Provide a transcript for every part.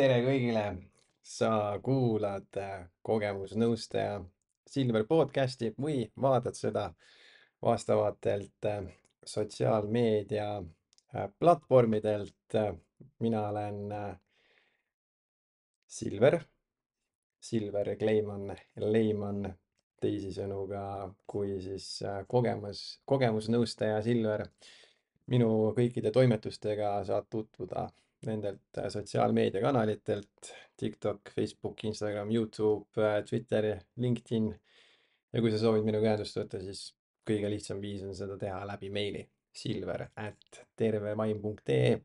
tere kõigile! sa kuulad äh, kogemusnõustaja Silver podcasti või vaatad seda vastavatelt äh, sotsiaalmeedia äh, platvormidelt. mina olen Silver, Silver Kleiman, Leiman teisisõnu ka kui siis kogemus, kogemusnõustaja Silver. minu kõikide toimetustega saad tutvuda nendelt äh, sotsiaalmeediakanalitelt TikTok, Facebook, Instagram, Youtube, äh, Twitter, LinkedIn. ja kui sa soovid minuga ühendust võtta, siis kõige lihtsam viis on seda teha läbi meili silver at tervevaim.ee.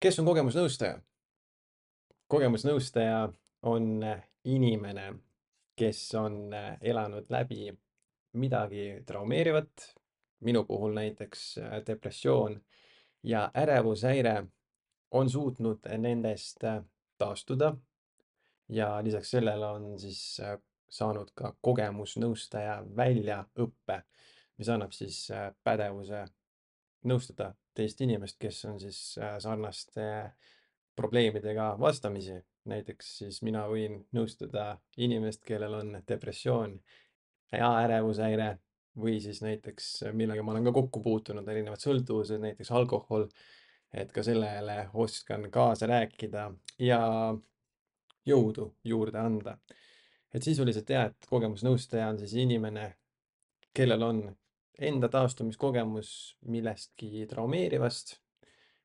kes on kogemusnõustaja? kogemusnõustaja on inimene, kes on äh, elanud läbi midagi traumeerivat, minu puhul näiteks depressioon ja ärevushäire on suutnud nendest äh, taastuda. ja lisaks sellele on siis äh, saanud ka kogemusnõustaja väljaõppe, mis annab siis äh, pädevuse nõustada teist inimest, kes on siis sarnaste probleemidega vastamisi. näiteks siis mina võin nõustada inimest, kellel on depressioon ja ärevushäire või siis näiteks, millega ma olen ka kokku puutunud, erinevad sõltuvused, näiteks alkohol, et ka sellele oskan kaasa rääkida ja jõudu juurde anda. et sisuliselt jah, et kogemusnõustaja on siis inimene, kellel on enda taastumiskogemus millestki traumeerivast.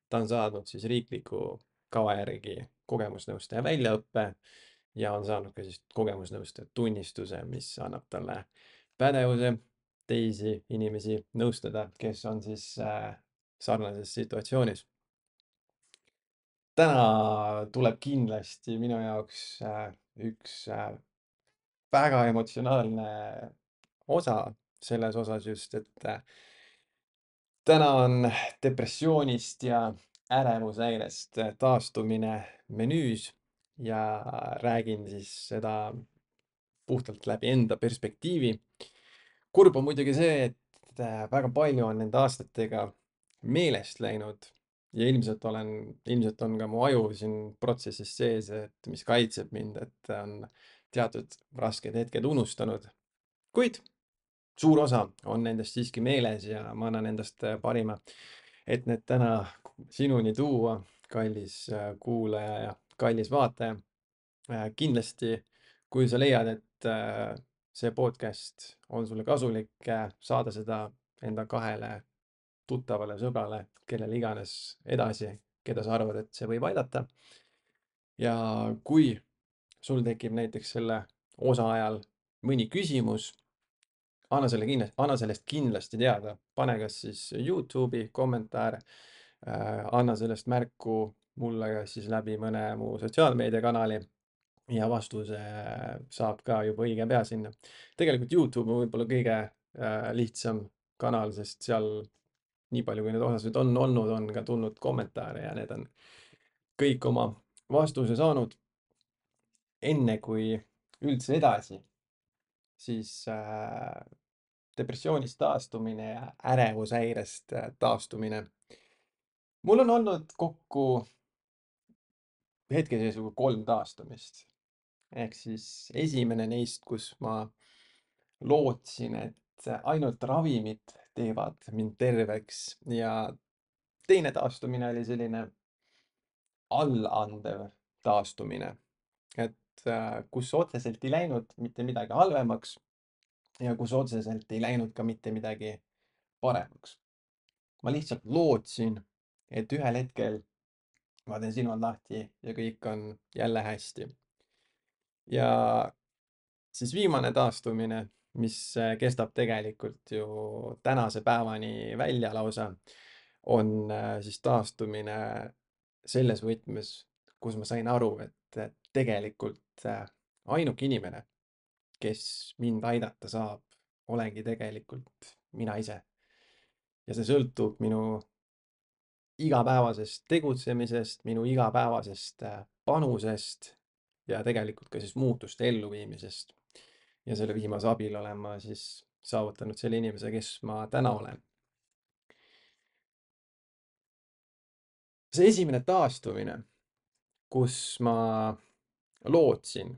ta on saanud siis riikliku kava järgi kogemusnõustaja väljaõppe ja on saanud ka siis kogemusnõustaja tunnistuse, mis annab talle pädevuse teisi inimesi nõustada, kes on siis äh, sarnases situatsioonis. täna tuleb kindlasti minu jaoks äh, üks äh, väga emotsionaalne osa selles osas just, et täna on depressioonist ja ärevushäirest taastumine menüüs ja räägin siis seda puhtalt läbi enda perspektiivi kurb on muidugi see, et äh, väga palju on nende aastatega meelest läinud ja ilmselt olen, ilmselt on ka mu aju siin protsessis sees, et mis kaitseb mind, et on teatud rasked hetked unustanud. kuid suur osa on nendest siiski meeles ja ma annan endast äh, parima, et need täna sinuni tuua, kallis äh, kuulaja ja kallis vaataja. kindlasti, kui sa leiad, et see podcast on sulle kasulik, saada seda enda kahele tuttavale sõbrale, kellele iganes edasi, keda sa arvad, et see võib aidata. ja kui sul tekib näiteks selle osa ajal mõni küsimus, anna selle kindlasti, anna sellest kindlasti teada, pane kas siis Youtube'i kommentaar äh,, anna sellest märku mulle kas siis läbi mõne mu sotsiaalmeediakanali ja vastuse saab ka juba õige pea sinna. tegelikult Youtube on võib-olla kõige äh, lihtsam kanal, sest seal nii palju, kui neid osasid on olnud, on ka tulnud kommentaare ja need on kõik oma vastuse saanud. enne kui üldse edasi, siis äh, depressioonist taastumine ja ärevushäirest äh, taastumine. mul on olnud kokku hetkeseisuga kolm taastumist ehk siis esimene neist, kus ma lootsin, et ainult ravimid teevad mind terveks ja teine taastumine oli selline allandev taastumine, et äh, kus otseselt ei läinud mitte midagi halvemaks ja kus otseselt ei läinud ka mitte midagi paremaks. ma lihtsalt lootsin, et ühel hetkel ma teen silmad lahti ja kõik on jälle hästi ja siis viimane taastumine, mis äh, kestab tegelikult ju tänase päevani välja lausa, on äh, siis taastumine selles võtmes, kus ma sain aru, et tegelikult äh, ainuke inimene, kes mind aidata saab, olengi tegelikult mina ise. ja see sõltub minu igapäevasest tegutsemisest, minu igapäevasest panusest ja tegelikult ka siis muutuste elluviimisest. ja selle viimase abil olen ma siis saavutanud selle inimese, kes ma täna olen. see esimene taastumine kus ma lootsin,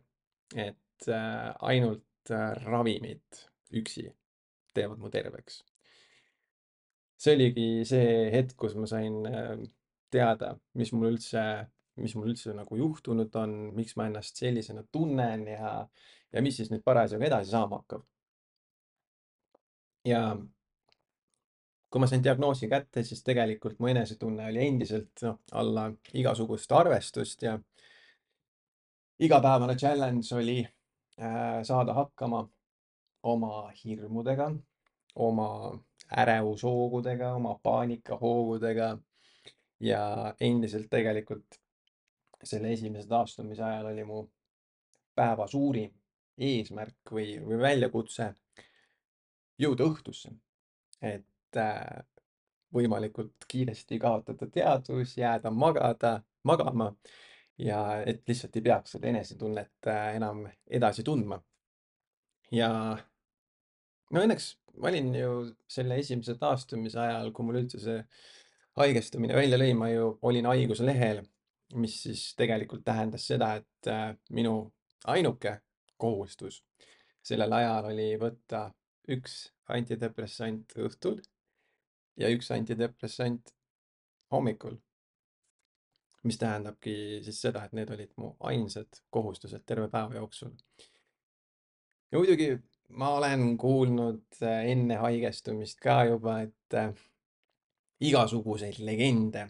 et äh, ainult äh, ravimid üksi teevad mu terveks. see oligi see hetk, kus ma sain äh, teada, mis mul üldse, mis mul üldse nagu juhtunud on, miks ma ennast sellisena tunnen ja, ja mis siis nüüd parasjagu edasi saama hakkab. ja kui ma sain diagnoosi kätte, siis tegelikult mu enesetunne oli endiselt noh, alla igasugust arvestust ja igapäevane challenge oli äh, saada hakkama oma hirmudega, oma ärevushoogudega, oma paanikahoogudega ja endiselt tegelikult selle esimese taastumise ajal oli mu päeva suurim eesmärk või, või väljakutse jõuda õhtusse. et äh, võimalikult kiiresti kaotada teadvus, jääda magada, magama ja et lihtsalt ei peaks seda enesetunnet äh, enam edasi tundma. ja no õnneks ma olin ju selle esimese taastumise ajal, kui mul üldse see haigestumine välja lõi, ma ju olin haiguslehel, mis siis tegelikult tähendas seda, et äh, minu ainuke kohustus sellel ajal oli võtta üks antidepressant õhtul ja üks antidepressant hommikul. mis tähendabki siis seda, et need olid mu ainsad kohustused terve päeva jooksul. ja muidugi ma olen kuulnud äh, enne haigestumist ka juba, et äh, igasuguseid legende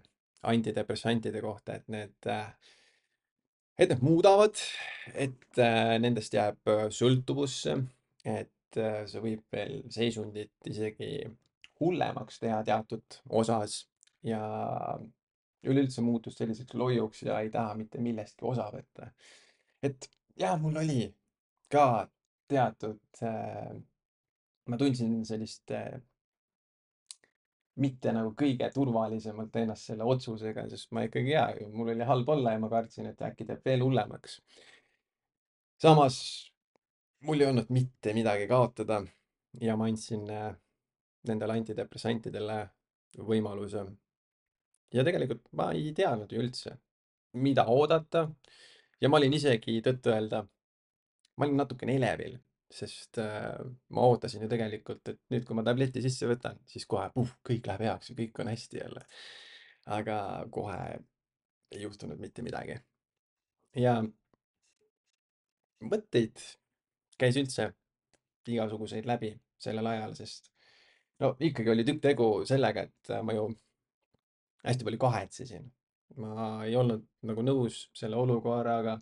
antidepressantide kohta, et need, äh, et need muudavad, et nendest jääb sõltuvusse, et see võib veel seisundit isegi hullemaks teha teatud osas ja üleüldse muutus selliseks loiuks ja ei taha mitte millestki osa võtta. et jah, mul oli ka teatud äh,, ma tundsin sellist äh, mitte nagu kõige turvalisemalt ennast selle otsusega, sest ma ikkagi ja, mul oli halb olla ja ma kartsin, et äkki teeb veel hullemaks. samas mul ei olnud mitte midagi kaotada ja ma andsin äh, nendele antidepressantidele võimaluse. ja tegelikult ma ei teadnud ju üldse, mida oodata. ja ma olin isegi tõtt-öelda ma olin natukene elevil, sest äh, ma ootasin ju tegelikult, et nüüd, kui ma tableti sisse võtan, siis kohe puh, kõik läheb heaks ja kõik on hästi jälle. aga kohe ei juhtunud mitte midagi. ja mõtteid käis üldse igasuguseid läbi sellel ajal, sest no ikkagi oli tükk tegu sellega, et ma ju hästi palju kahetsesin. ma ei olnud nagu nõus selle olukorraga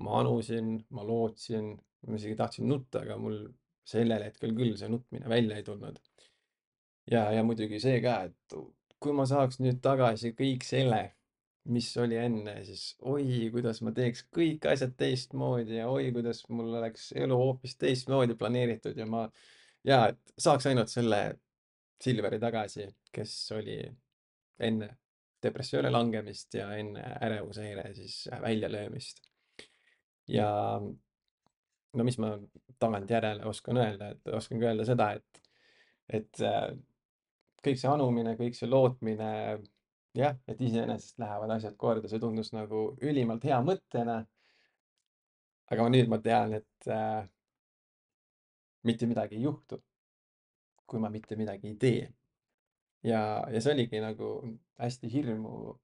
ma anusin, ma lootsin, ma isegi tahtsin nutta, aga mul sellel hetkel küll see nutmine välja ei tulnud. ja, ja muidugi see ka, et kui ma saaks nüüd tagasi kõik selle, mis oli enne, siis oi, kuidas ma teeks kõik asjad teistmoodi ja oi, kuidas mul oleks elu hoopis teistmoodi planeeritud ja ma ja et saaks ainult selle Silveri tagasi, kes oli enne depressiooni langemist ja enne ärevushäire siis väljalöömist ja no mis ma tagantjärele oskan öelda, et oskangi öelda seda, et, et äh, kõik see anumine, kõik see lootmine, jah, et iseenesest lähevad asjad korda, see tundus nagu ülimalt hea mõttena. aga nüüd ma tean, et äh, mitte midagi ei juhtu, kui ma mitte midagi ei tee. ja, ja see oligi nagu hästi hirmu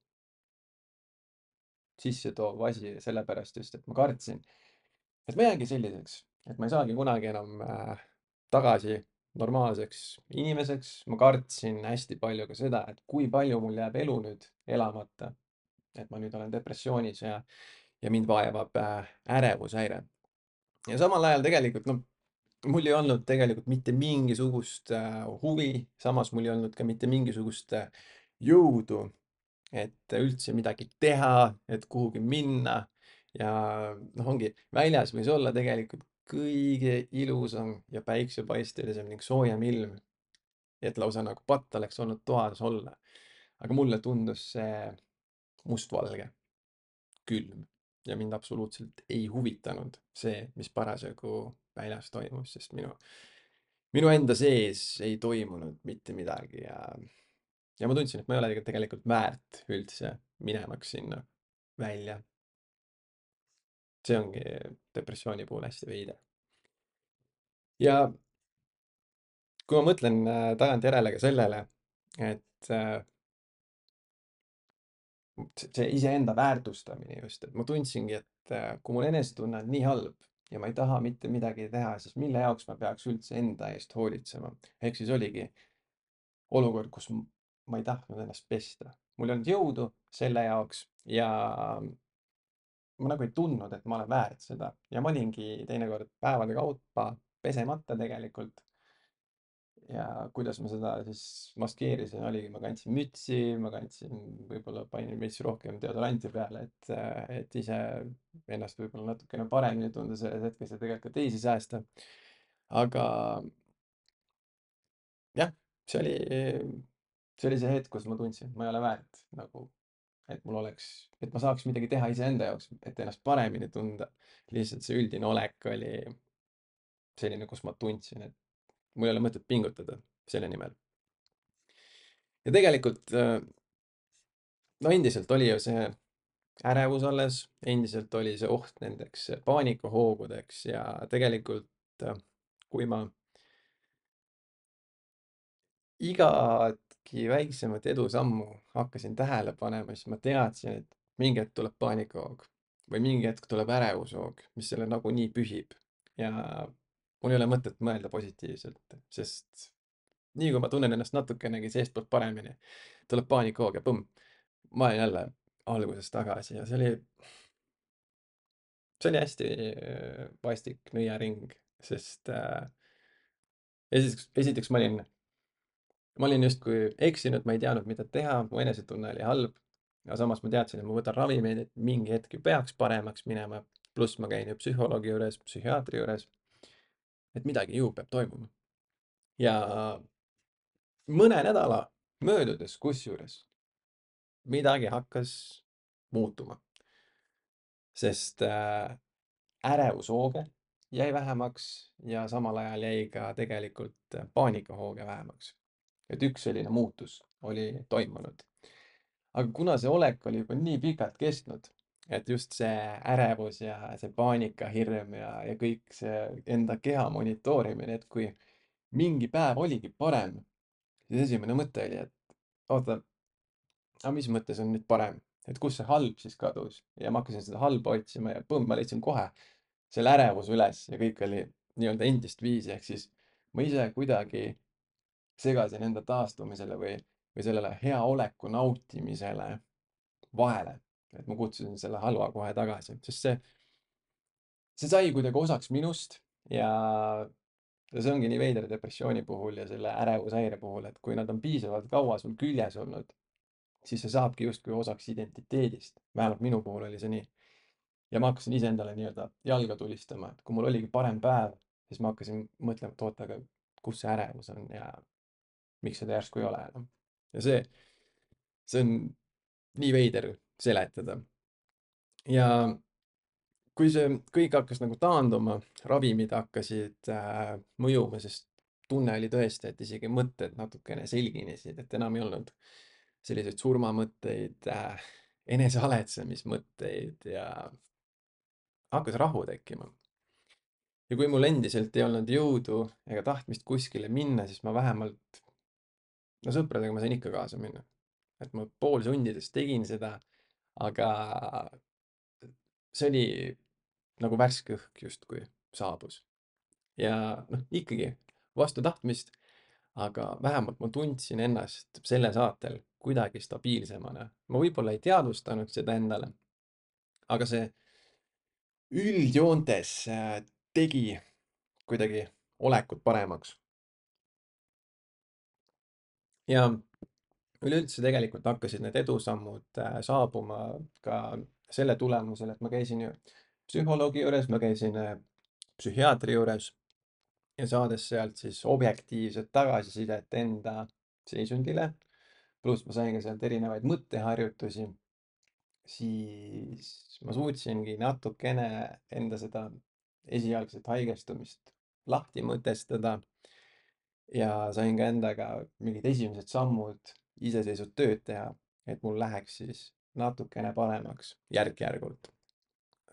sisse toov asi, sellepärast just, et ma kartsin, et ma jäängi selliseks, et ma ei saagi kunagi enam äh, tagasi normaalseks inimeseks. ma kartsin hästi palju ka seda, et kui palju mul jääb elu nüüd elamata. et ma nüüd olen depressioonis ja, ja mind vaevab äh, ärevushäire. ja samal ajal tegelikult noh, mul ei olnud tegelikult mitte mingisugust äh, huvi, samas mul ei olnud ka mitte mingisugust äh, jõudu et üldse midagi teha, et kuhugi minna ja noh, ongi väljas võis olla tegelikult kõige ilusam ja päiksepaistelisem ning soojem ilm. et lausa nagu patt oleks olnud toas olla. aga mulle tundus see mustvalge, külm ja mind absoluutselt ei huvitanud see, mis parasjagu väljas toimus, sest minu, minu enda sees ei toimunud mitte midagi ja ja ma tundsin, et ma ei ole tegelikult väärt üldse minemaks sinna välja. See ongi depressiooni puhul hästi veider. ja kui ma mõtlen äh, tagantjärele ka sellele, et äh, see see iseenda väärtustamine just, et ma tundsingi, et äh, kui mul enesetunne on nii halb ja ma ei taha mitte midagi teha, siis mille jaoks ma peaks üldse enda eest hoolitsema. ehk siis oligi olukord, kus ma ei tahtnud ennast pesta. mul ei olnud jõudu selle jaoks ja ma nagu ei tundnud, et ma olen väärt seda ja ma olingi teinekord päevade kaupa pesemata tegelikult ja kuidas ma seda siis maskeerisin, oligi, ma kandsin mütsi, ma kandsin, võib-olla panin veits rohkem deodoranti peale, et, et ise ennast võib-olla natukene paremini tunda selles hetkes ja tegelikult ka teisi säästa. aga jah, see oli, see oli see hetk, kus ma tundsin, et ma ei ole väärt nagu, et mul oleks, et ma saaks midagi teha iseenda jaoks, et ennast paremini tunda. lihtsalt see üldine olek oli selline, kus ma tundsin, et mul ei ole mõtet pingutada selle nimel. ja tegelikult äh, no endiselt oli ju see ärevus alles, endiselt oli see oht nendeks paanikahoogudeks ja tegelikult äh, kui ma igatki väiksemat edusammu hakkasin tähele panema, siis ma teadsin, et mingi hetk tuleb paanikahoog või mingi hetk tuleb ärevushoog, mis selle nagunii pühib. Ja mul ei ole mõtet mõelda positiivselt, sest nii kui ma tunnen ennast natukenegi seestpoolt paremini, tuleb paanikahoog ja põmm, ma olen jälle alguses tagasi ja see oli, see oli hästi äh, vastik nõiaring, sest äh, esiteks, esiteks ma olin, ma olin justkui eksinud, ma ei teadnud, mida teha, mu enesetunne oli halb. aga samas ma teadsin, et ma võtan ravimeid, et mingi hetk ju peaks paremaks minema. pluss ma käin ju psühholoogi juures, psühhiaatri juures et midagi ju peab toimuma. ja mõne nädala möödudes, kusjuures midagi hakkas muutuma. sest äh, ärevushooge jäi vähemaks ja samal ajal jäi ka tegelikult paanikahooge vähemaks. Et üks selline muutus oli toimunud. aga kuna see olek oli juba nii pikalt kestnud, et just see ärevus ja see paanikahirm ja, ja kõik see enda keha monitoorimine, et kui mingi päev oligi parem, siis esimene mõte oli, et oota, aga mis mõttes on nüüd parem, et kus see halb siis kadus? Ja ma hakkasin seda halba otsima ja põmm, ma leidsin kohe selle ärevuse üles ja kõik oli nii-öelda endist viisi, ehk siis ma ise kuidagi segasin enda taastumisele või, või sellele hea oleku nautimisele vahele et ma kutsusin selle halva kohe tagasi, sest see, see sai kuidagi osaks minust ja, ja see ongi nii veider depressiooni puhul ja selle ärevushäire puhul, et kui nad on piisavalt kaua sul küljes olnud, siis see saabki justkui osaks identiteedist. vähemalt minu puhul oli see nii. ja ma hakkasin iseendale nii-öelda jalga tulistama, et kui mul oligi parem päev, siis ma hakkasin mõtlema, et oota, aga kus see ärevus on ja miks seda järsku ei ole enam. ja see, see on nii veider seletada. ja kui see kõik hakkas nagu taanduma, ravimid hakkasid äh, mõjuma, sest tunne oli tõesti, et isegi mõtted natukene selginesid, et enam ei olnud selliseid surmamõtteid äh,, enesehaletsemismõtteid ja hakkas rahu tekkima. ja kui mul endiselt ei olnud jõudu ega tahtmist kuskile minna, siis ma vähemalt, no sõpradega ma sain ikka kaasa minna. et ma poolsundides tegin seda aga see oli nagu värske õhk justkui saabus. ja noh, ikkagi vastu tahtmist, aga vähemalt ma tundsin ennast selle saatel kuidagi stabiilsemana. ma võib-olla ei teadvustanud seda endale, aga see üldjoontes äh, tegi kuidagi olekut paremaks. Ja üleüldse tegelikult hakkasid need edusammud äh, saabuma ka selle tulemusel, et ma käisin ju psühholoogi juures, ma käisin äh, psühhiaatri juures ja saades sealt siis objektiivset tagasisidet enda seisundile, pluss ma sain ka sealt erinevaid mõtteharjutusi, siis ma suutsingi natukene enda seda esialgset haigestumist lahti mõtestada ja sain ka endaga mingid esimesed sammud iseseisvat tööd teha, et mul läheks siis natukene paremaks järk-järgult.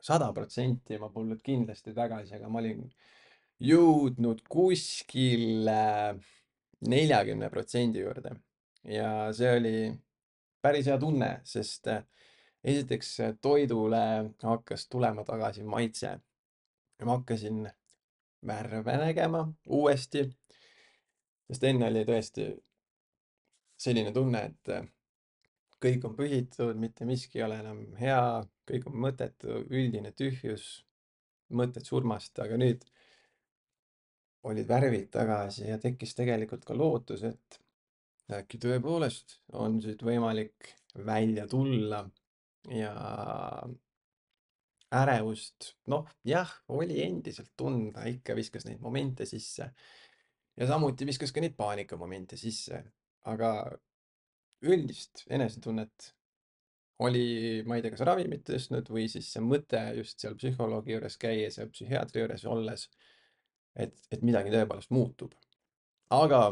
sada protsenti ma polnud kindlasti tagasi, aga ma olin jõudnud kuskil neljakümne protsendi juurde. ja see oli päris hea tunne, sest äh, esiteks toidule hakkas tulema tagasi maitse. ma hakkasin värve nägema uuesti. Sest enne oli tõesti selline tunne, et äh, kõik on pühitud, mitte miski ei ole enam hea, kõik on mõttetu, üldine tühjus, mõtted surmast, aga nüüd olid värvid tagasi ja tekkis tegelikult ka lootus, et äkki tõepoolest on siit võimalik välja tulla ja ärevust, noh jah, oli endiselt tunda, ikka viskas neid momente sisse. Ja samuti viskas ka neid paanikamomente sisse, aga üldist enesetunnet oli, ma ei tea, kas ravimid tõstnud või siis see mõte just seal psühholoogi juures käies ja psühhiaatri juures olles, et, et midagi tõepoolest muutub. aga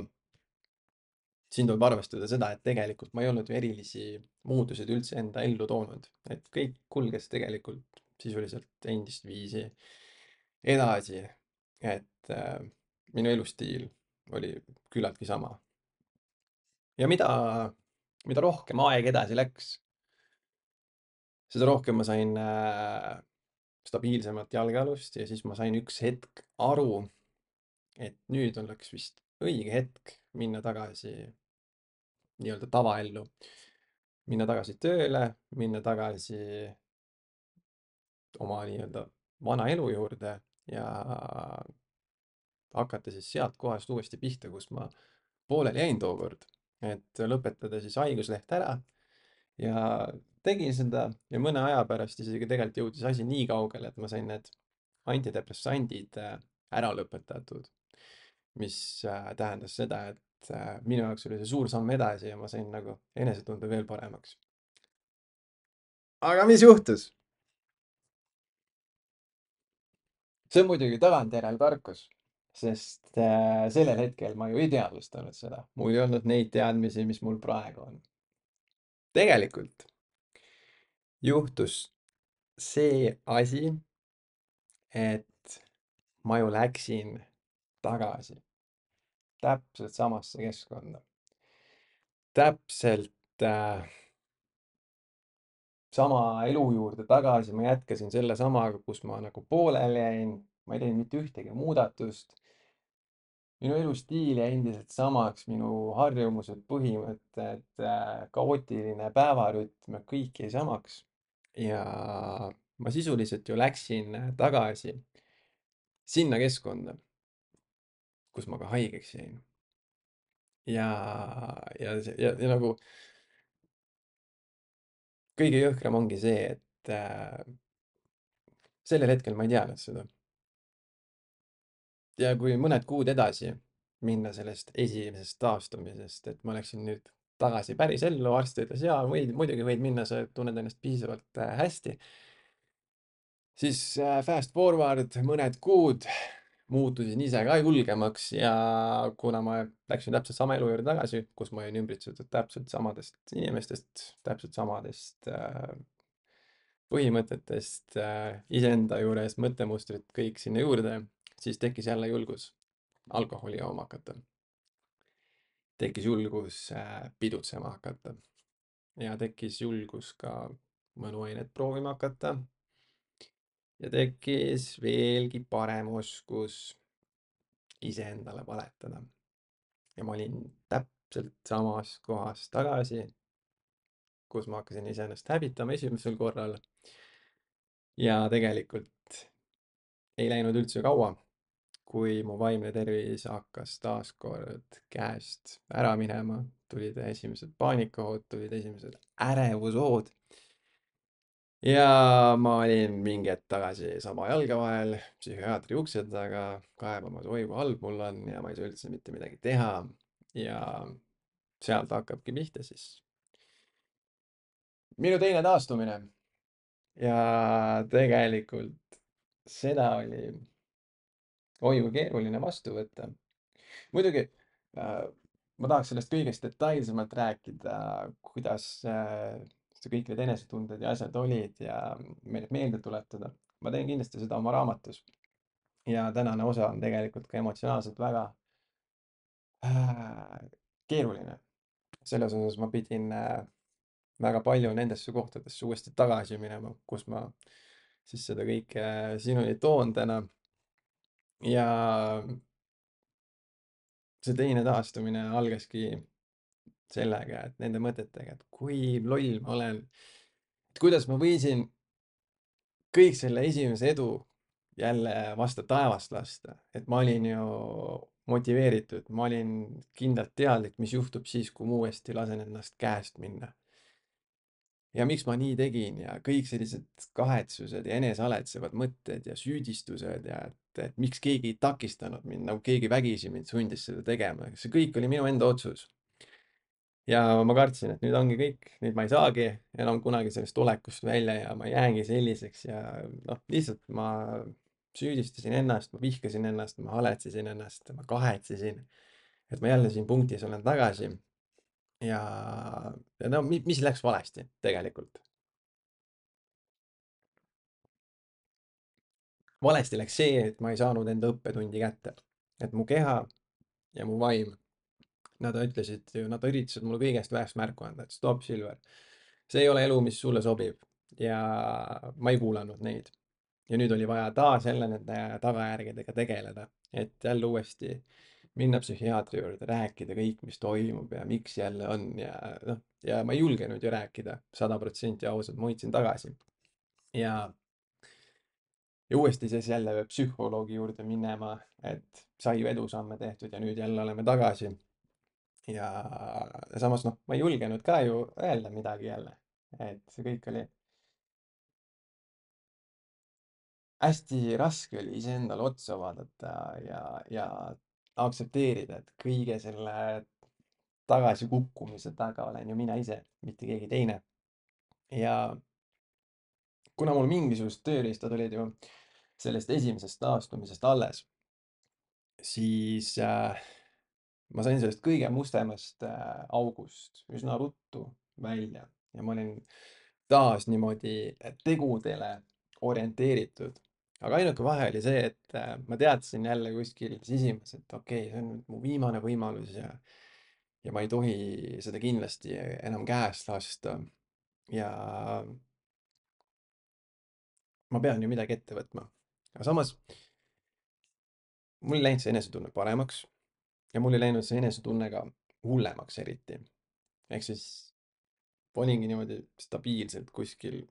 siin tuleb arvestada seda, et tegelikult ma ei olnud ju erilisi muutuseid üldse enda ellu toonud, et kõik kulges tegelikult sisuliselt endist viisi edasi. et äh, minu elustiil oli küllaltki sama. ja mida mida rohkem aeg edasi läks, seda rohkem ma sain äh, stabiilsemat jalgealust ja siis ma sain üks hetk aru, et nüüd oleks vist õige hetk minna tagasi nii-öelda tavaellu. minna tagasi tööle, minna tagasi oma nii-öelda vana elu juurde ja hakata siis sealt kohast uuesti pihta, kus ma pooleli jäin tookord et lõpetada siis haigusleht ära. ja tegin seda ja mõne aja pärast isegi tegelikult jõudis asi nii kaugele, et ma sain need antidepressandid äh, ära lõpetatud. mis äh, tähendas seda, et äh, minu jaoks oli see suur samm edasi ja ma sain nagu enesetunde veel paremaks. aga mis juhtus? see on muidugi tagantjärele tarkus sest äh, sellel hetkel ma ju ei teadvustanud seda, mul ei olnud neid teadmisi, mis mul praegu on. tegelikult juhtus see asi, et ma ju läksin tagasi täpselt samasse keskkonda. täpselt äh, sama elu juurde tagasi, ma jätkasin selle samaga, kus ma nagu pooleli jäin, ma ei teinud mitte ühtegi muudatust minu elustiil jäi endiselt samaks, minu harjumused, põhimõtted, äh, kaootiline päevarütm, kõik jäi samaks. ja ma sisuliselt ju läksin tagasi sinna keskkonda, kus ma ka haigeks jäin. ja, ja, ja, ja nagu kõige jõhkram ongi see, et äh, sellel hetkel ma ei teadnud seda ja kui mõned kuud edasi minna sellest esimesest taastumisest, et ma läksin nüüd tagasi päris ellu, arst ütles jaa, võid, muidugi võid minna, sa tunned ennast piisavalt äh, hästi. siis äh, fast forward mõned kuud muutusin ise ka julgemaks ja kuna ma läksin täpselt sama elu juurde tagasi, kus ma olin ümbritsetud täpselt samadest inimestest, täpselt samadest äh, põhimõtetest äh,, iseenda juures mõttemustrid, kõik sinna juurde siis tekkis jälle julgus alkoholi jooma hakata. tekkis julgus äh, pidutsema hakata. ja tekkis julgus ka mõnuainet proovima hakata. ja tekkis veelgi parem oskus iseendale valetada. ja ma olin täpselt samas kohas tagasi, kus ma hakkasin iseennast hävitama esimesel korral. ja tegelikult ei läinud üldse kaua kui mu vaimne tervis hakkas taas kord käest ära minema, tulid esimesed paanikahood, tulid esimesed ärevushood. ja ma olin mingi hetk tagasi saba jalge vahel, psühhiaatri ukse taga, kaebamas, oi kui halb mul on ja ma ei saa üldse mitte midagi teha. ja sealt hakkabki pihta siis minu teine taastumine. ja tegelikult seda oli oi kui keeruline vastu võtta. muidugi äh, ma tahaks sellest kõigest detailsemalt rääkida, kuidas äh, kõik need enesetunded ja asjad olid ja meile meelde tuletada. ma teen kindlasti seda oma raamatus. ja tänane osa on tegelikult ka emotsionaalselt väga äh, keeruline. selles osas ma pidin väga palju nendesse kohtadesse uuesti tagasi minema, kus ma siis seda kõike sinuni toon täna. Ja see teine taastumine algaski sellega, et nende mõtetega, et kui loll ma olen. et kuidas ma võisin kõik selle esimese edu jälle vastu taevast lasta, et ma olin ju motiveeritud, ma olin kindlalt teadlik, mis juhtub siis, kui ma uuesti lasen ennast käest minna. ja miks ma nii tegin ja kõik sellised kahetsused ja enesealetsevad mõtted ja süüdistused ja et, et miks keegi ei takistanud mind, nagu keegi vägisi mind sundis seda tegema, see kõik oli minu enda otsus ja ma kartsin, et nüüd ongi kõik, nüüd ma ei saagi enam kunagi sellest olekust välja ja ma jäängi selliseks ja noh, lihtsalt ma süüdistasin ennast, ma vihkasin ennast, ma haletsisin ennast, ma kahetsesin, et ma jälle siin punktis olen tagasi. ja, ja no mis läks valesti tegelikult? Valesti läks see, et ma ei saanud enda õppetundi kätte, et mu keha ja mu vaim Nad ütlesid nad üritasid mulle kõigest väest märku anda, et stopp, Silver. see ei ole elu, mis sulle sobib. ja ma ei kuulanud neid. ja nüüd oli vaja taas jälle nende tagajärgedega tegeleda, et jälle uuesti minna psühhiaatri juurde, rääkida kõik, mis toimub ja miks jälle on ja noh, ja ma ei julgenud ju rääkida sada protsenti ausalt, ma hoidsin tagasi. ja, ja uuesti siis jälle psühholoogi juurde minema, et sai edusamme tehtud ja nüüd jälle oleme tagasi ja, samas noh, ma ei julgenud ka ju öelda midagi jälle, et see kõik oli hästi raske oli iseendale otsa vaadata ja, ja aktsepteerida, et kõige selle tagasikukkumise taga olen ju mina ise, mitte keegi teine. ja kuna mul mingisugused tööriistad olid ju sellest esimesest taastumisest alles, siis äh, ma sain sellest kõige mustemast äh, august üsna ruttu välja ja ma olin taas niimoodi tegudele orienteeritud. aga ainuke vahe oli see, et äh, ma teadsin jälle kuskil sisimas, et okei okay,, see on nüüd mu viimane võimalus ja ja ma ei tohi seda kindlasti enam käest lasta. ja ma pean ju midagi ette võtma. Aga samas mul ei läinud see enesetunne paremaks ja mul ei läinud see enesetunne ka hullemaks eriti. ehk siis olingi niimoodi stabiilselt kuskil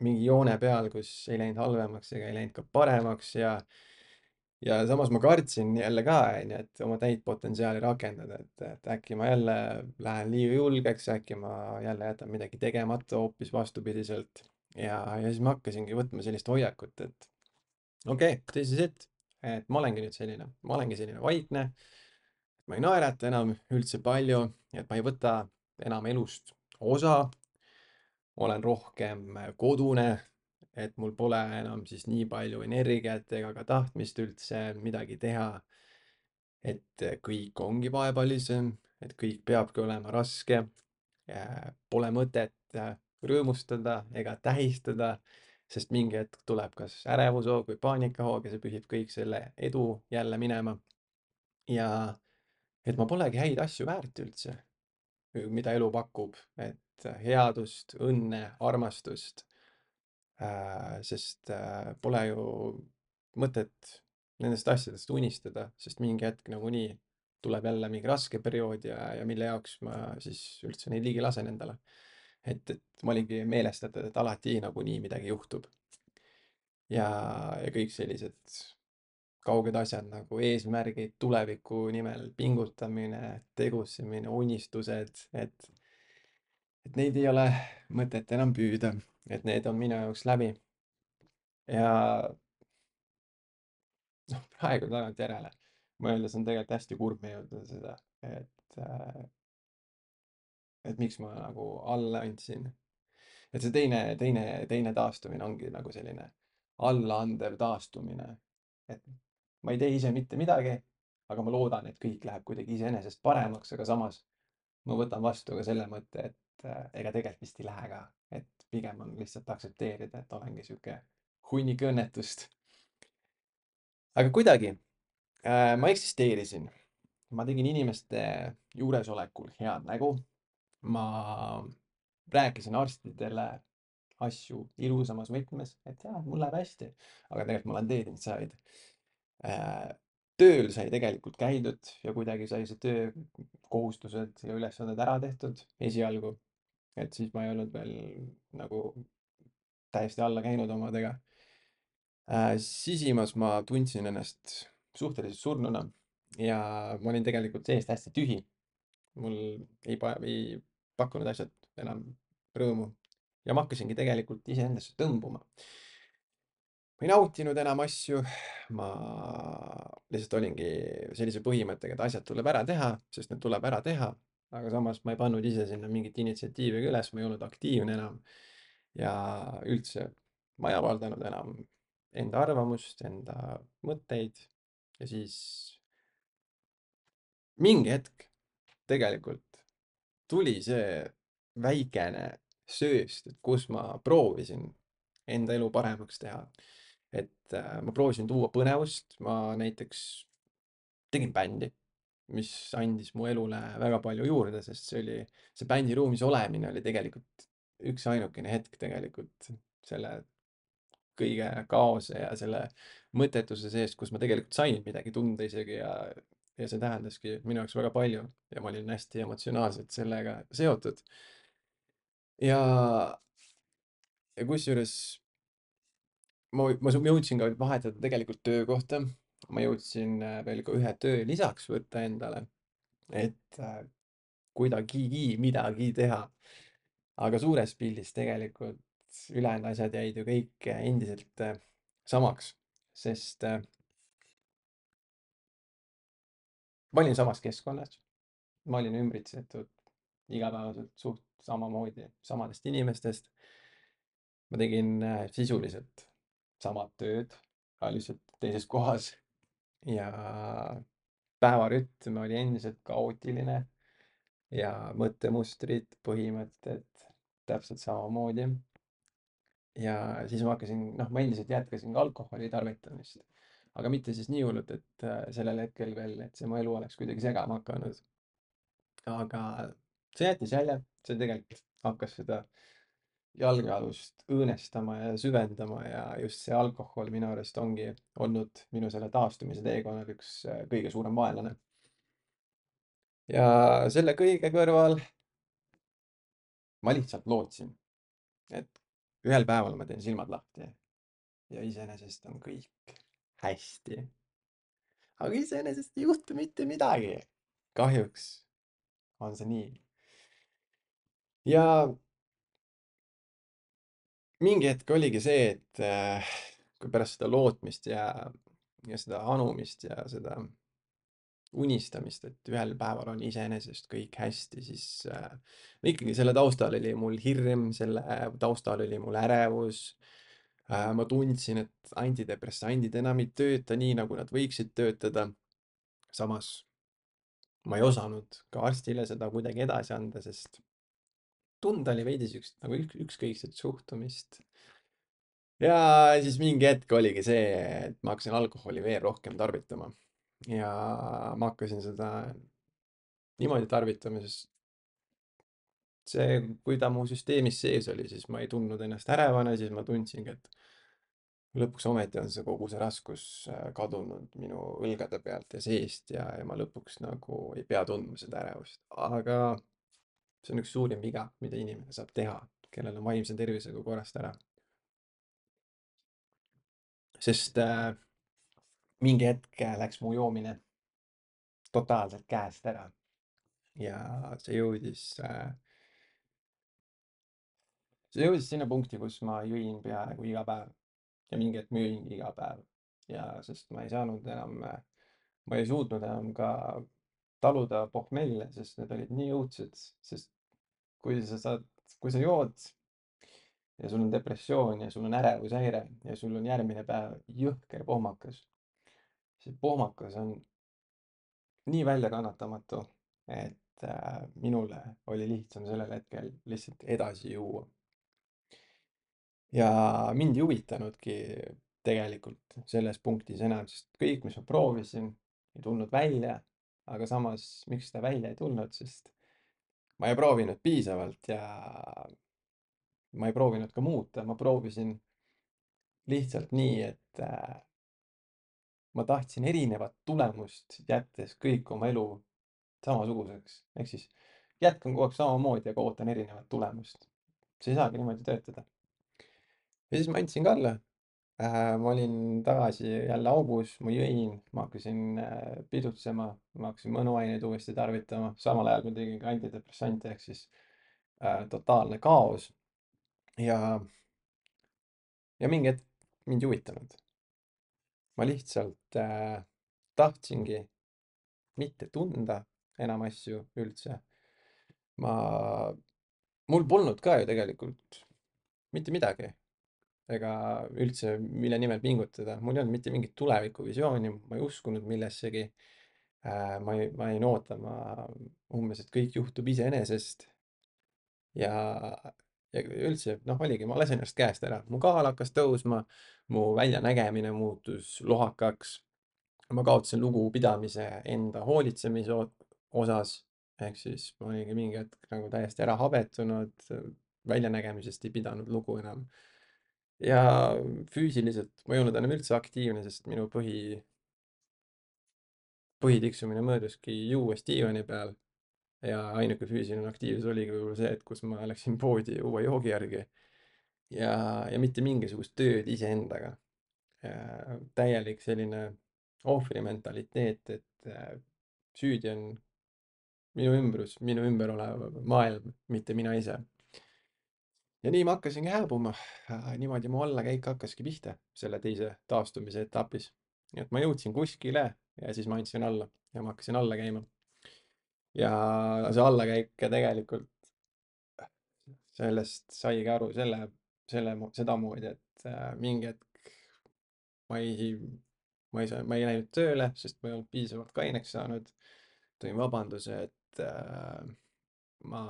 mingi joone peal, kus ei läinud halvemaks ega ei läinud ka paremaks ja ja samas ma kartsin jälle ka, onju, et oma täit potentsiaali rakendada, et, et äkki ma jälle lähen liiga julgeks, äkki ma jälle jätan midagi tegemata hoopis vastupidiselt. ja, ja siis ma hakkasingi võtma sellist hoiakut, et okei okay,, this is it, et ma olengi nüüd selline, ma olengi selline vaikne ma ei naerata enam üldse palju, et ma ei võta enam elust osa. olen rohkem kodune, et mul pole enam siis nii palju energiat ega ka tahtmist üldse midagi teha. et kõik ongi vaevalisem, et kõik peabki olema raske. Pole mõtet rõõmustada ega tähistada, sest mingi hetk tuleb kas ärevushoog või paanikahoog ja see pühib kõik selle edu jälle minema. ja et ma polegi häid asju väärt üldse, mida elu pakub, et headust, õnne, armastust äh,. sest äh, pole ju mõtet nendest asjadest unistada, sest mingi hetk nagunii tuleb jälle mingi raske periood ja, ja mille jaoks ma siis üldse neid ligi lasen endale. Et, et ma olingi meelestatud, et alati nagunii midagi juhtub. ja, ja kõik sellised kauged asjad nagu eesmärgid, tuleviku nimel pingutamine, tegutsemine, unistused, et, et neid ei ole mõtet enam püüda, et need on minu jaoks läbi. ja noh, praegu tagantjärele mõeldes on tegelikult hästi kurb meenutada seda, et, äh, et miks ma nagu alla andsin. et see teine, teine, teine taastumine ongi nagu selline allaandev taastumine. et ma ei tee ise mitte midagi, aga ma loodan, et kõik läheb kuidagi iseenesest paremaks, aga samas ma võtan vastu ka selle mõtte, et äh, ega tegelikult vist ei lähe ka. et pigem on lihtsalt aktsepteerida, et olengi sihuke hunnik õnnetust. aga kuidagi äh, ma eksisteerisin. ma tegin inimeste juuresolekul head nägu. Ma rääkisin arstidele asju ilusamas võtmes, et jaa, mul läheb hästi, aga tegelikult ma olen dating side äh, tööl sai tegelikult käidud ja kuidagi sai see töökohustused ja ülesanded ära tehtud esialgu. et siis ma ei olnud veel nagu täiesti alla käinud omadega äh,. sisimas ma tundsin ennast suhteliselt surnuna ja ma olin tegelikult seest hästi tühi. mul ei, ei pakkunud asjad enam rõõmu. Ja ma hakkasingi tegelikult iseendasse tõmbuma. Ma ei nautinud enam asju, ma lihtsalt olingi sellise põhimõttega, et asjad tuleb ära teha, sest need tuleb ära teha, aga samas ma ei pannud ise sinna mingit initsiatiivi ka üles, ma ei olnud aktiivne enam. ja üldse ma ei avaldanud enam enda arvamust, enda mõtteid. Ja siis mingi hetk tegelikult tuli see väikene sööst, et kus ma proovisin enda elu paremaks teha. Et äh, ma proovisin tuua põnevust, ma näiteks tegin bändi, mis andis mu elule väga palju juurde, sest see oli, see bändiruumis olemine oli tegelikult üksainukene hetk tegelikult selle kõige kaose ja selle mõttetuse sees, kus ma tegelikult sain midagi tunda isegi ja, ja see tähendaski minu jaoks väga palju ja ma olin hästi emotsionaalselt sellega seotud. ja, ja kusjuures ma, ma jõudsin ka vahetada tegelikult töökohta. ma jõudsin äh, veel ka ühe töö lisaks võtta endale, et äh, kuidagigi midagi teha. aga suures pildis tegelikult ülejäänud asjad jäid ju kõik endiselt äh, samaks, sest ma olin samas keskkonnas. ma olin ümbritsetud igapäevaselt suht samamoodi samadest inimestest. ma tegin sisuliselt samad tööd, aga lihtsalt teises kohas. ja päevarütm oli endiselt kaootiline ja mõttemustrid, põhimõtted täpselt samamoodi. ja siis ma hakkasin, noh, ma endiselt jätkasin ka alkoholi tarvitamist, aga mitte siis nii hullult, et äh, sellel hetkel veel, et see mu elu oleks kuidagi segama hakanud. aga see jättis jälje, see tegelikult hakkas seda jalgealust õõnestama ja süvendama ja just see alkohol minu arust ongi olnud minu selle taastumise teekonnal üks äh, kõige suurem vaenlane. ja selle kõige kõrval ma lihtsalt lootsin, et ühel päeval ma teen silmad lahti ja iseenesest on kõik hästi. aga iseenesest ei juhtu mitte midagi. kahjuks on see nii. ja mingi hetk oligi see, et äh, kui pärast seda lootmist ja, ja seda anumist ja seda unistamist, et ühel päeval on iseenesest kõik hästi, siis äh, ikkagi selle taustal oli mul hirm, selle taustal oli mul ärevus äh,. Ma tundsin, et antidepressandid enam ei tööta nii, nagu nad võiksid töötada. samas ma ei osanud ka arstile seda kuidagi edasi anda, sest tunda oli veidi siukest nagu üks, ükskõikset suhtumist. ja siis mingi hetk oligi see, et ma hakkasin alkoholi veel rohkem tarvitama. ja ma hakkasin seda niimoodi tarvitama, sest see, kui ta mu süsteemis sees oli, siis ma ei tundnud ennast ärevana, siis ma tundsingi, et lõpuks ometi on see kogu see raskus äh, kadunud minu õlgade pealt ja seest ja, ja ma lõpuks nagu ei pea tundma seda ärevust, aga see on üks suurim viga, mida inimene saab teha, kellel on vaimse tervisega korrast ära. sest äh, mingi hetk läks mu joomine totaalselt käest ära. ja see jõudis äh,, see jõudis sinna punkti, kus ma jõin peaaegu iga päev ja mingi hetk ma jõingi iga päev ja sest ma ei saanud enam, ma ei suutnud enam ka taluda pohmelle, sest need olid nii õudsed, sest kui sa saad, kui sa jood ja sul on depressioon ja sul on ärevushäire ja sul on järgmine päev jõhker pohmakas. see pohmakas on nii väljakannatamatu, et äh, minule oli lihtsam sellel hetkel lihtsalt edasi juua. Ja mind ei huvitanudki tegelikult selles punktis enam, sest kõik, mis ma proovisin, ei tulnud välja. aga samas, miks ta välja ei tulnud, sest ma ei proovinud piisavalt ja ma ei proovinud ka muuta, ma proovisin lihtsalt nii, et äh, ma tahtsin erinevat tulemust, jättes kõik oma elu samasuguseks. ehk siis jätkan kogu aeg samamoodi, aga ootan erinevat tulemust. see ei saagi niimoodi töötada. Ja siis ma andsin ka alla äh,. ma olin tagasi jälle aubus, ma jõin, ma hakkasin äh, pidutsema, ma hakkasin mõnuaineid uuesti tarvitama, samal ajal ma tegin ka antidepressante ehk siis äh, totaalne kaos. ja, ja mingi hetk mind ei huvitanud. ma lihtsalt äh, tahtsingi mitte tunda enam asju üldse. ma, mul polnud ka ju tegelikult mitte midagi ega üldse, mille nimel pingutada, mul ei olnud mitte mingit tulevikuvisiooni, ma ei uskunud millessegi äh,. ma ei, ma jäin ootama umbes, et kõik juhtub iseenesest. ja, ja üldse noh, oligi, ma lasin ennast käest ära, mu kaal hakkas tõusma, mu väljanägemine muutus lohakaks. ma kaotasin lugupidamise enda hoolitsemise osas, ehk siis ma olingi mingi hetk nagu täiesti ära habetunud, väljanägemisest ei pidanud lugu enam. Ja füüsiliselt ma ei olnud enam üldse aktiivne, sest minu põhi, põhitiksumine mööduski juues diivani peal. ja ainuke füüsiline aktiivsus oligi võib-olla see, et kus ma läksin poodi uue joogi järgi. ja, ja mitte mingisugust tööd iseendaga. täielik selline ohvri mentaliteet, et süüdi on minu ümbrus, minu ümber olev maailm, mitte mina ise. Ja nii ma hakkasingi hääbuma. niimoodi mu allakäik hakkaski pihta selle teise taastumise etapis. nii et ma jõudsin kuskile ja siis ma andsin alla ja ma hakkasin alla käima. ja see allakäik tegelikult, sellest saigi aru selle, selle, sedamoodi, et äh, mingi hetk ma ei, ma ei saa, ma ei läinud tööle, sest ma ei olnud piisavalt kaineks saanud. tõin vabanduse, et äh, ma,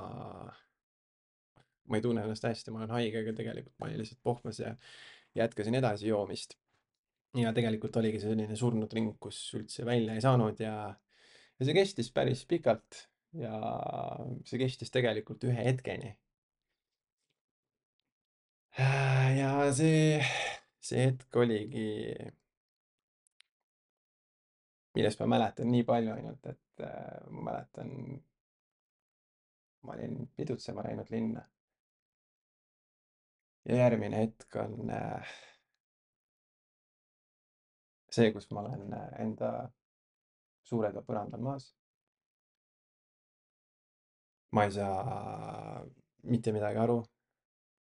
ma ei tunne ennast hästi, ma olen haige, aga tegelikult ma olin lihtsalt pohmas ja jätkasin edasi joomist. ja tegelikult oligi selline surnud ring, kus üldse välja ei saanud ja, ja see kestis päris pikalt ja see kestis tegelikult ühe hetkeni. ja see, see hetk oligi, millest ma mäletan nii palju ainult, et äh, ma mäletan, ma olin pidutsema läinud linna. Ja järgmine hetk on äh, see, kus ma olen äh, enda suure toa põrandal maas. ma ei saa mitte midagi aru,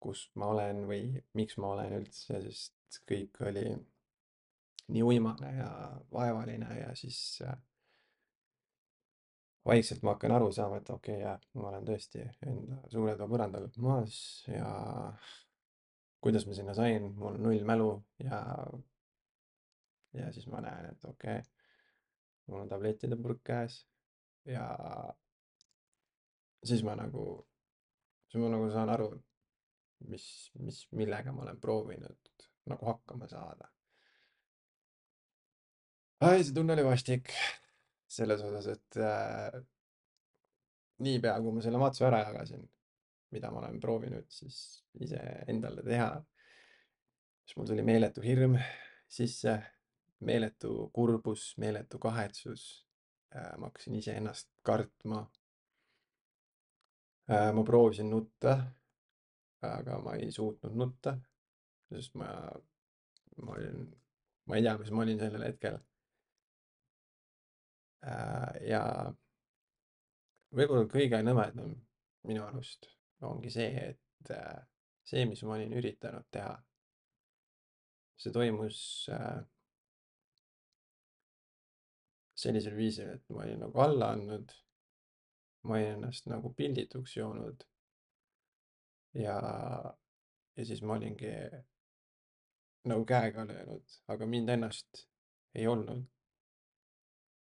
kus ma olen või miks ma olen üldse, sest kõik oli nii uimane ja vaevaline ja siis äh, vaikselt ma hakkan aru saama, et okei okay,, jah, ma olen tõesti enda suure toa põrandal maas ja kuidas ma sinna sain, mul null mälu ja ja siis ma näen, et okei okay,, mul on tablettide purk käes ja siis ma nagu, siis ma nagu saan aru, mis, mis, millega ma olen proovinud nagu hakkama saada. ai, see tunne oli vastik selles osas, et äh, niipea kui ma selle matsu ära jagasin, mida ma olen proovinud siis iseendale teha, siis mul tuli meeletu hirm sisse meeletu kurbus, meeletu kahetsus. ma hakkasin iseennast kartma. ma proovisin nutta, aga ma ei suutnud nutta, sest ma, ma olin, ma ei tea, mis ma olin sellel hetkel. ja võib-olla kõige nõmedam minu arust ongi see, et see, mis ma olin üritanud teha, see toimus sellisel viisil, et ma olin nagu alla andnud. ma olin ennast nagu pildituks joonud. ja, ja siis ma olingi nagu käega löönud, aga mind ennast ei olnud.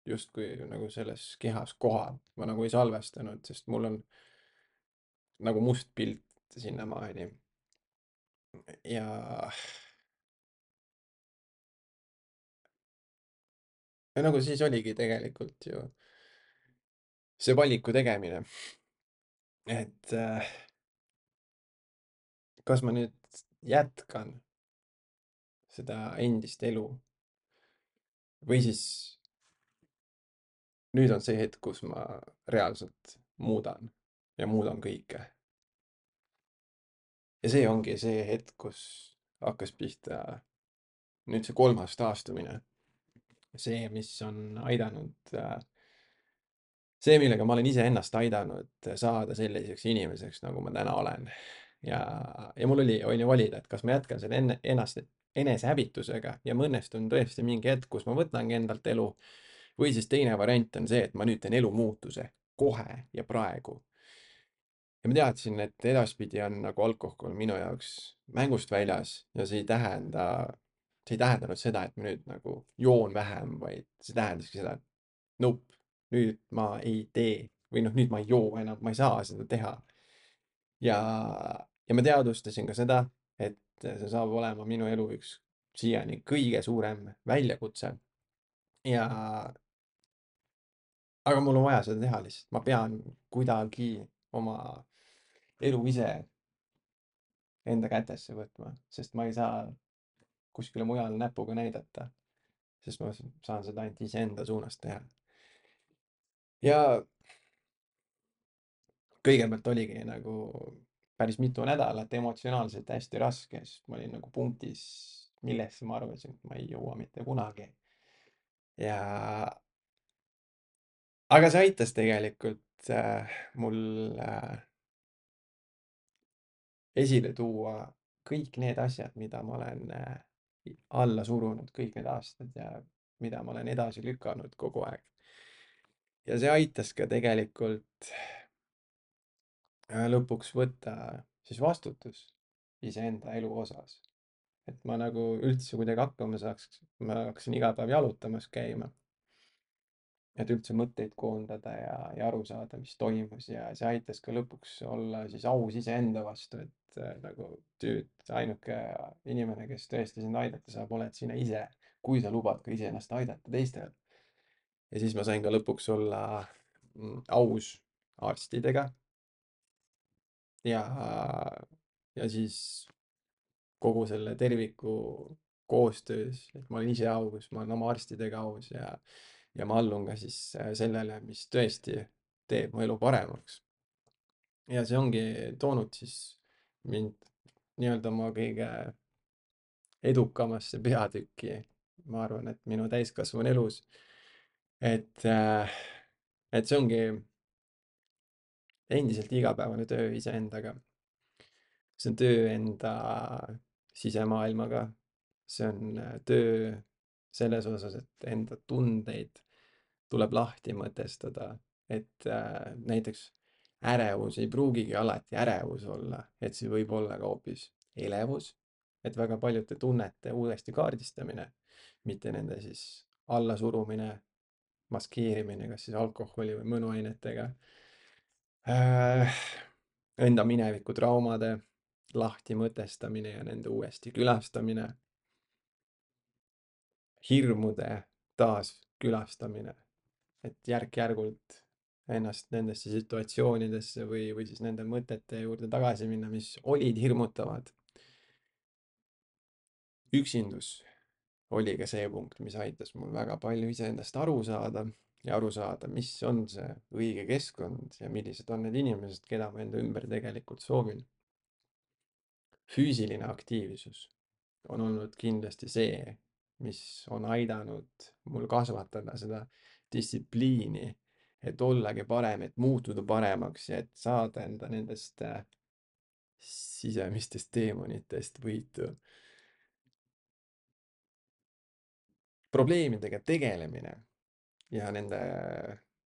justkui nagu selles kehas kohal. ma nagu ei salvestanud, sest mul on nagu must pilt sinnamaani. ja ja nagu siis oligi tegelikult ju see valiku tegemine, et äh, kas ma nüüd jätkan seda endist elu või siis nüüd on see hetk, kus ma reaalselt muudan ja muudan kõike. ja see ongi see hetk, kus hakkas pihta nüüd see kolmas taastumine. see, mis on aidanud see, millega ma olen iseennast aidanud saada selliseks inimeseks, nagu ma täna olen. ja, ja mul oli, ju valida, et kas ma jätkan selle enne, ennast, enesehävitusega ja ma õnnestun tõesti mingi hetk, kus ma võtangi endalt elu. või siis teine variant on see, et ma nüüd teen elumuutuse kohe ja praegu. Ja ma teadsin, et edaspidi on nagu alkohol minu jaoks mängust väljas ja see ei tähenda, see ei tähendanud seda, et ma nüüd nagu joon vähem, vaid see tähendaski seda, et nope nüüd ma ei tee või noh, nüüd ma ei joo enam, ma ei saa seda teha. ja, ja ma teadvustasin ka seda, et see saab olema minu elu üks siiani kõige suurem väljakutse. ja, aga mul on vaja seda teha lihtsalt, ma pean kuidagi oma elu ise enda kätesse võtma, sest ma ei saa kuskile mujale näpuga näidata. sest ma saan seda ainult iseenda suunas teha ja kõigepealt oligi nagu päris mitu nädalat emotsionaalselt hästi raske, sest ma olin nagu punktis, millesse ma arvasin, et ma ei jõua mitte kunagi. ja aga see aitas tegelikult äh, mul äh, esile tuua kõik need asjad, mida ma olen äh, alla surunud kõik need aastad ja mida ma olen edasi lükanud kogu aeg ja see aitas ka tegelikult äh, lõpuks võtta siis vastutus iseenda elu osas. et ma nagu üldse kuidagi hakkama saaks, ma hakkasin iga päev jalutamas käima. Et üldse mõtteid koondada ja, ja aru saada, mis toimus ja see aitas ka lõpuks olla siis aus iseenda vastu, et äh, nagu tüüd, ainuke inimene, kes tõesti sind aidata saab, oled sina ise, kui sa lubad ka iseennast aidata teistel ja siis ma sain ka lõpuks olla mm, aus arstidega. ja, ja siis kogu selle terviku koostöös, et ma olen ise aus, ma olen oma arstidega aus ja, ja ma allun ka siis äh, sellele, mis tõesti teeb mu elu paremaks. ja see ongi toonud siis mind nii-öelda oma kõige edukamasse peatükki, ma arvan, et minu täiskasvanu elus et, äh, et see ongi endiselt igapäevane töö iseendaga. see on töö enda sisemaailmaga. see on äh, töö selles osas, et enda tundeid tuleb lahti mõtestada, et äh, näiteks ärevus ei pruugigi alati ärevus olla, et see võib olla ka hoopis elevus, et väga paljude tunnete uuesti kaardistamine, mitte nende siis allasurumine maskeerimine, kas siis alkoholi või mõnuainetega äh,. Enda mineviku traumade lahti mõtestamine ja nende uuesti külastamine. hirmude taaskülastamine, et järk-järgult ennast nendesse situatsioonidesse või, või siis nende mõtete juurde tagasi minna, mis olid hirmutavad. üksindus oli ka see punkt, mis aitas mul väga palju iseendast aru saada ja aru saada, mis on see õige keskkond ja millised on need inimesed, keda ma enda ümber tegelikult soovin. füüsiline aktiivsus on olnud kindlasti see, mis on aidanud mul kasvatada seda distsipliini, et ollagi parem, et muutuda paremaks ja et saada enda nendest äh, sisemistest teemonitest võitu probleemidega tegelemine ja nende,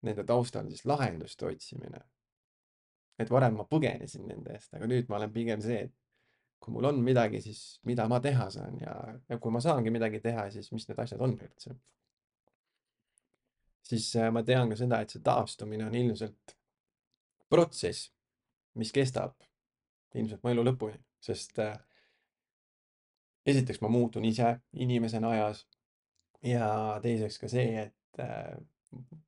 nende taustal siis lahenduste otsimine. et varem ma põgenesin nende eest, aga nüüd ma olen pigem see, et kui mul on midagi, siis mida ma teha saan ja, ja kui ma saangi midagi teha, siis mis need asjad on üldse. Siis äh, ma tean ka seda, et see taastumine on ilmselt protsess, mis kestab ilmselt mu elu lõpuni, sest äh, esiteks ma muutun ise inimesena ajas ja teiseks ka see, et äh,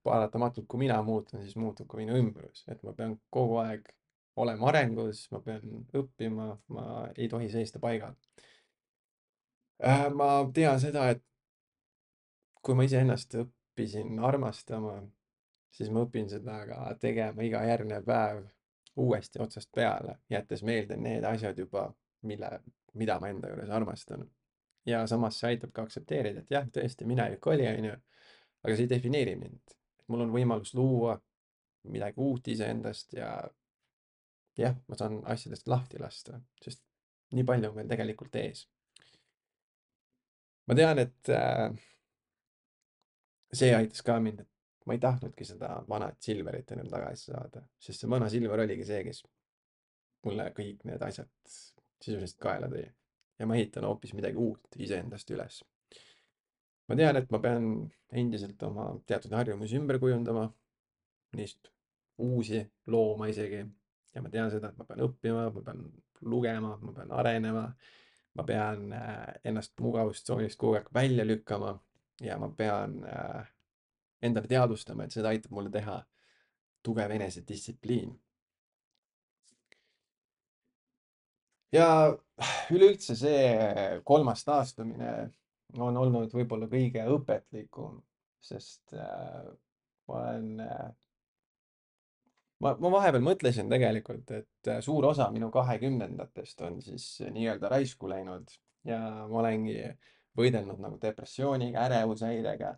paratamatult, kui mina muutun, siis muutub ka minu ümbrus, et ma pean kogu aeg olema arengus, ma pean õppima, ma ei tohi seista paigal. ma tean seda, et kui ma iseennast õppisin armastama, siis ma õpin seda ka tegema iga järgnev päev uuesti otsast peale, jättes meelde need asjad juba, mille, mida ma enda juures armastan. ja samas see aitab ka aktsepteerida, et jah, tõesti, minevik oli, onju, aga see ei defineeri mind. mul on võimalus luua midagi uut iseendast ja jah, ma saan asjadest lahti lasta, sest nii palju on veel tegelikult ees. ma tean, et äh, see aitas ka mind, et ma ei tahtnudki seda vanat Silverit enam tagasi saada, sest see vana Silver oligi see, kes mulle kõik need asjad sisuliselt kaela tõi. ja ma ehitan hoopis midagi uut iseendast üles. ma tean, et ma pean endiselt oma teatud harjumusi ümber kujundama, neist uusi looma isegi. ja ma tean seda, et ma pean õppima, ma pean lugema, ma pean arenema. ma pean äh, ennast mugavustsoonist kogu aeg välja lükkama ja ma pean äh, endale teadvustama, et seda aitab mulle teha tugev enesedistsipliin. ja üleüldse see kolmas taastumine on olnud võib-olla kõige õpetlikum, sest äh, ma olen äh, ma, ma vahepeal mõtlesin tegelikult, et äh, suur osa minu kahekümnendatest on siis nii-öelda raisku läinud ja ma olengi võidelnud nagu depressiooniga, ärevushäirega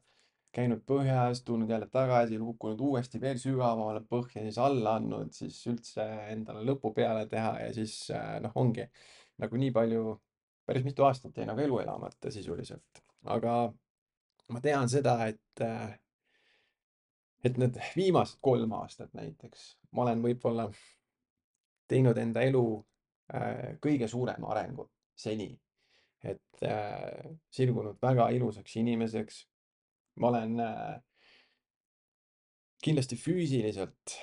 käinud põhjas, tulnud jälle tagasi, kukkunud uuesti veel sügavamale põhja, siis alla andnud, siis üldse endale lõpu peale teha ja siis äh, noh, ongi nagu nii palju, päris mitu aastat jäi nagu elu elamata sisuliselt. aga ma tean seda, et, äh, et need viimased kolm aastat näiteks, ma olen võib-olla teinud enda elu äh, kõige suurema arengu seni. Et sirgunud väga ilusaks inimeseks ma olen äh, kindlasti füüsiliselt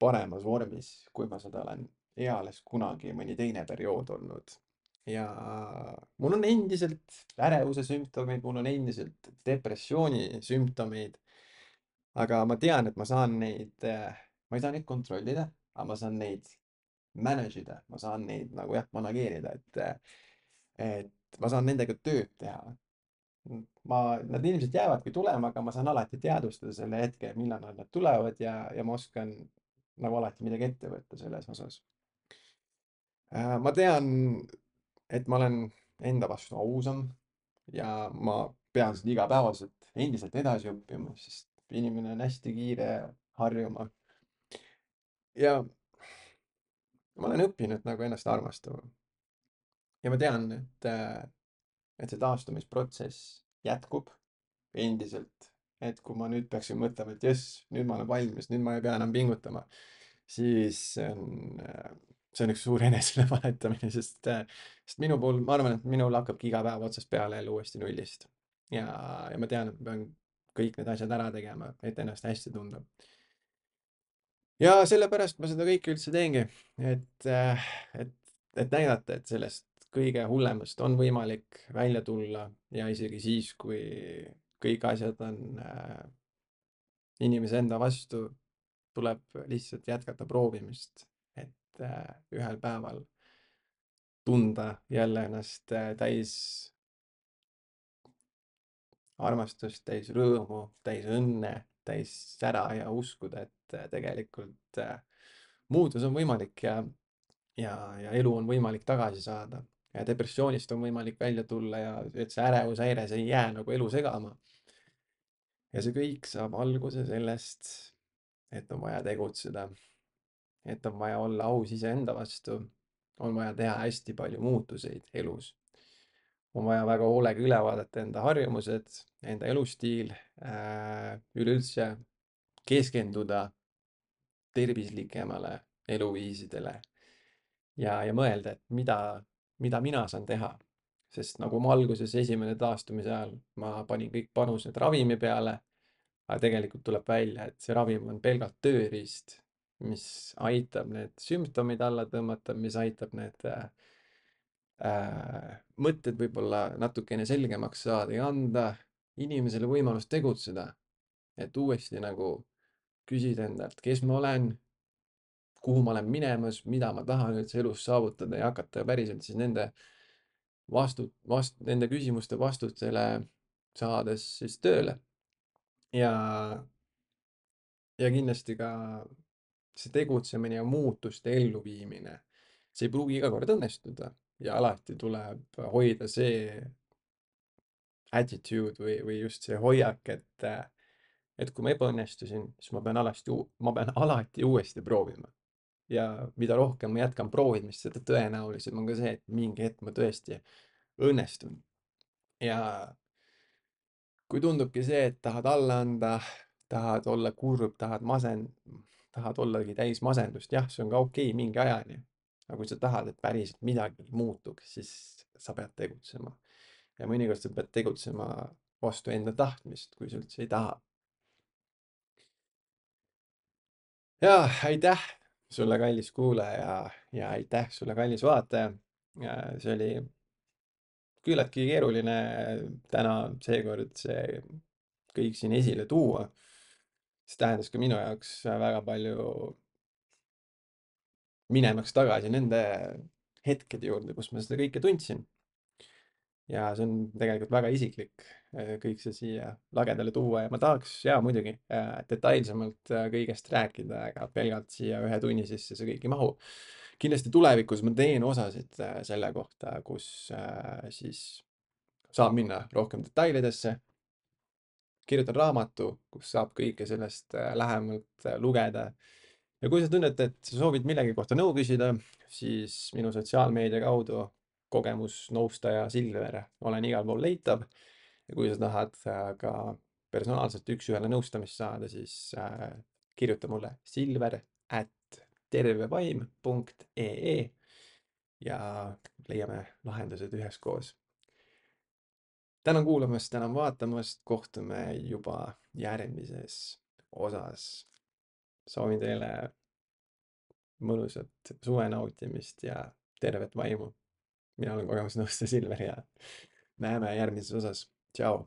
paremas vormis, kui ma seda olen eales kunagi mõni teine periood olnud. ja mul on endiselt ärevuse sümptomeid, mul on endiselt depressiooni sümptomeid. aga ma tean, et ma saan neid, äh, ma ei saa neid kontrollida, aga ma saan neid manage ida, ma saan neid nagu jah, manageerida, et, äh, et ma saan nendega tööd teha ma, nad ilmselt jäävadki tulema, aga ma saan alati teadvustada selle hetke, millal nad tulevad ja, ja ma oskan nagu alati midagi ette võtta selles osas. Äh, ma tean, et ma olen enda vastu ausam ja ma pean seda igapäevaselt endiselt edasi õppima, sest inimene on hästi kiire harjuma. ja ma olen õppinud nagu ennast armastama. Ja ma tean, et äh, et see taastumisprotsess jätkub endiselt. et kui ma nüüd peaksin mõtlema, et jess, nüüd ma olen valmis, nüüd ma ei pea enam pingutama, siis see on, see on üks suur enesele valetamine, sest, sest minu puhul ma arvan, et minul hakkabki iga päev otsast peale jälle uuesti nullist. ja, ja ma tean, et ma pean kõik need asjad ära tegema, et ennast hästi tunda. ja sellepärast ma seda kõike üldse teengi, et, et, et näidata, et sellest kõige hullemast on võimalik välja tulla ja isegi siis, kui kõik asjad on äh, inimese enda vastu, tuleb lihtsalt jätkata proovimist, et äh, ühel päeval tunda jälle ennast äh, täis armastust, täis rõõmu, täis õnne, täis sära ja uskuda, et tegelikult muutus on võimalik ja, ja, ja elu on võimalik tagasi saada ja depressioonist on võimalik välja tulla ja et see ärevushäire, see ei jää nagu elu segama. ja see kõik saab alguse sellest, et on vaja tegutseda. et on vaja olla aus iseenda vastu. on vaja teha hästi palju muutuseid elus. on vaja väga hoolega üle vaadata enda harjumused, enda elustiil äh,, üleüldse keskenduda tervislikemale eluviisidele ja, ja mõelda, et mida mida mina saan teha. sest nagu ma alguses esimene taastumise ajal, ma panin kõik panused ravimi peale. aga tegelikult tuleb välja, et see ravim on pelgalt tööriist, mis aitab need sümptomid alla tõmmata, mis aitab need äh, äh, mõtted võib-olla natukene selgemaks saada ja anda inimesele võimalus tegutseda. et uuesti nagu küsida endalt, kes ma olen, kuhu ma olen minemas, mida ma tahan üldse elus saavutada ja hakata päriselt siis nende vastu, vast-, nende küsimuste vastustele saades siis tööle. ja, ja kindlasti ka see tegutsemine ja muutuste elluviimine, see ei pruugi iga kord õnnestuda ja alati tuleb hoida see attitude või, või just see hoiak, et, et kui ma ebaõnnestusin, siis ma pean alasti, ma pean alati uuesti proovima. Ja mida rohkem ma jätkan proovimist, seda tõenäolisem on ka see, et mingi hetk ma tõesti õnnestun. ja kui tundubki see, et tahad alla anda, tahad olla kurb, tahad masen-, tahad ollagi täis masendust, jah, see on ka okei okay, mingi ajani. aga kui sa tahad, et päriselt midagi muutuks, siis sa pead tegutsema. ja mõnikord sa pead tegutsema vastu enda tahtmist, kui sa üldse ei taha. ja aitäh sulle, kallis kuulaja ja aitäh sulle, kallis vaataja. see oli küllaltki keeruline täna seekord see kõik siin esile tuua. see tähendas ka minu jaoks väga palju minemaks tagasi nende hetkede juurde, kus ma seda kõike tundsin. Ja see on tegelikult väga isiklik kõik see siia lagedale tuua ja ma tahaks ja muidugi detailsemalt kõigest rääkida, aga pelgalt siia ühe tunni sisse see kõik ei mahu kindlasti tulevikus ma teen osasid äh, selle kohta, kus äh, siis saab minna rohkem detailidesse. kirjutan raamatu, kus saab kõike sellest äh, lähemalt lugeda. ja kui sa tunned, et sa soovid millegi kohta nõu küsida, siis minu sotsiaalmeedia kaudu kogemusnõustaja Silver olen igal pool leitav. ja kui sa tahad ka personaalselt üks-ühele nõustamist saada, siis kirjuta mulle silver at tervevaim.ee ja leiame lahendused üheskoos. tänan kuulamast, tänan vaatamast, kohtume juba järgmises osas. soovin teile mõnusat suve nautimist ja tervet vaimu. Mina olen kogemusnõustaja Silver ja näeme järgmises osas. tšau.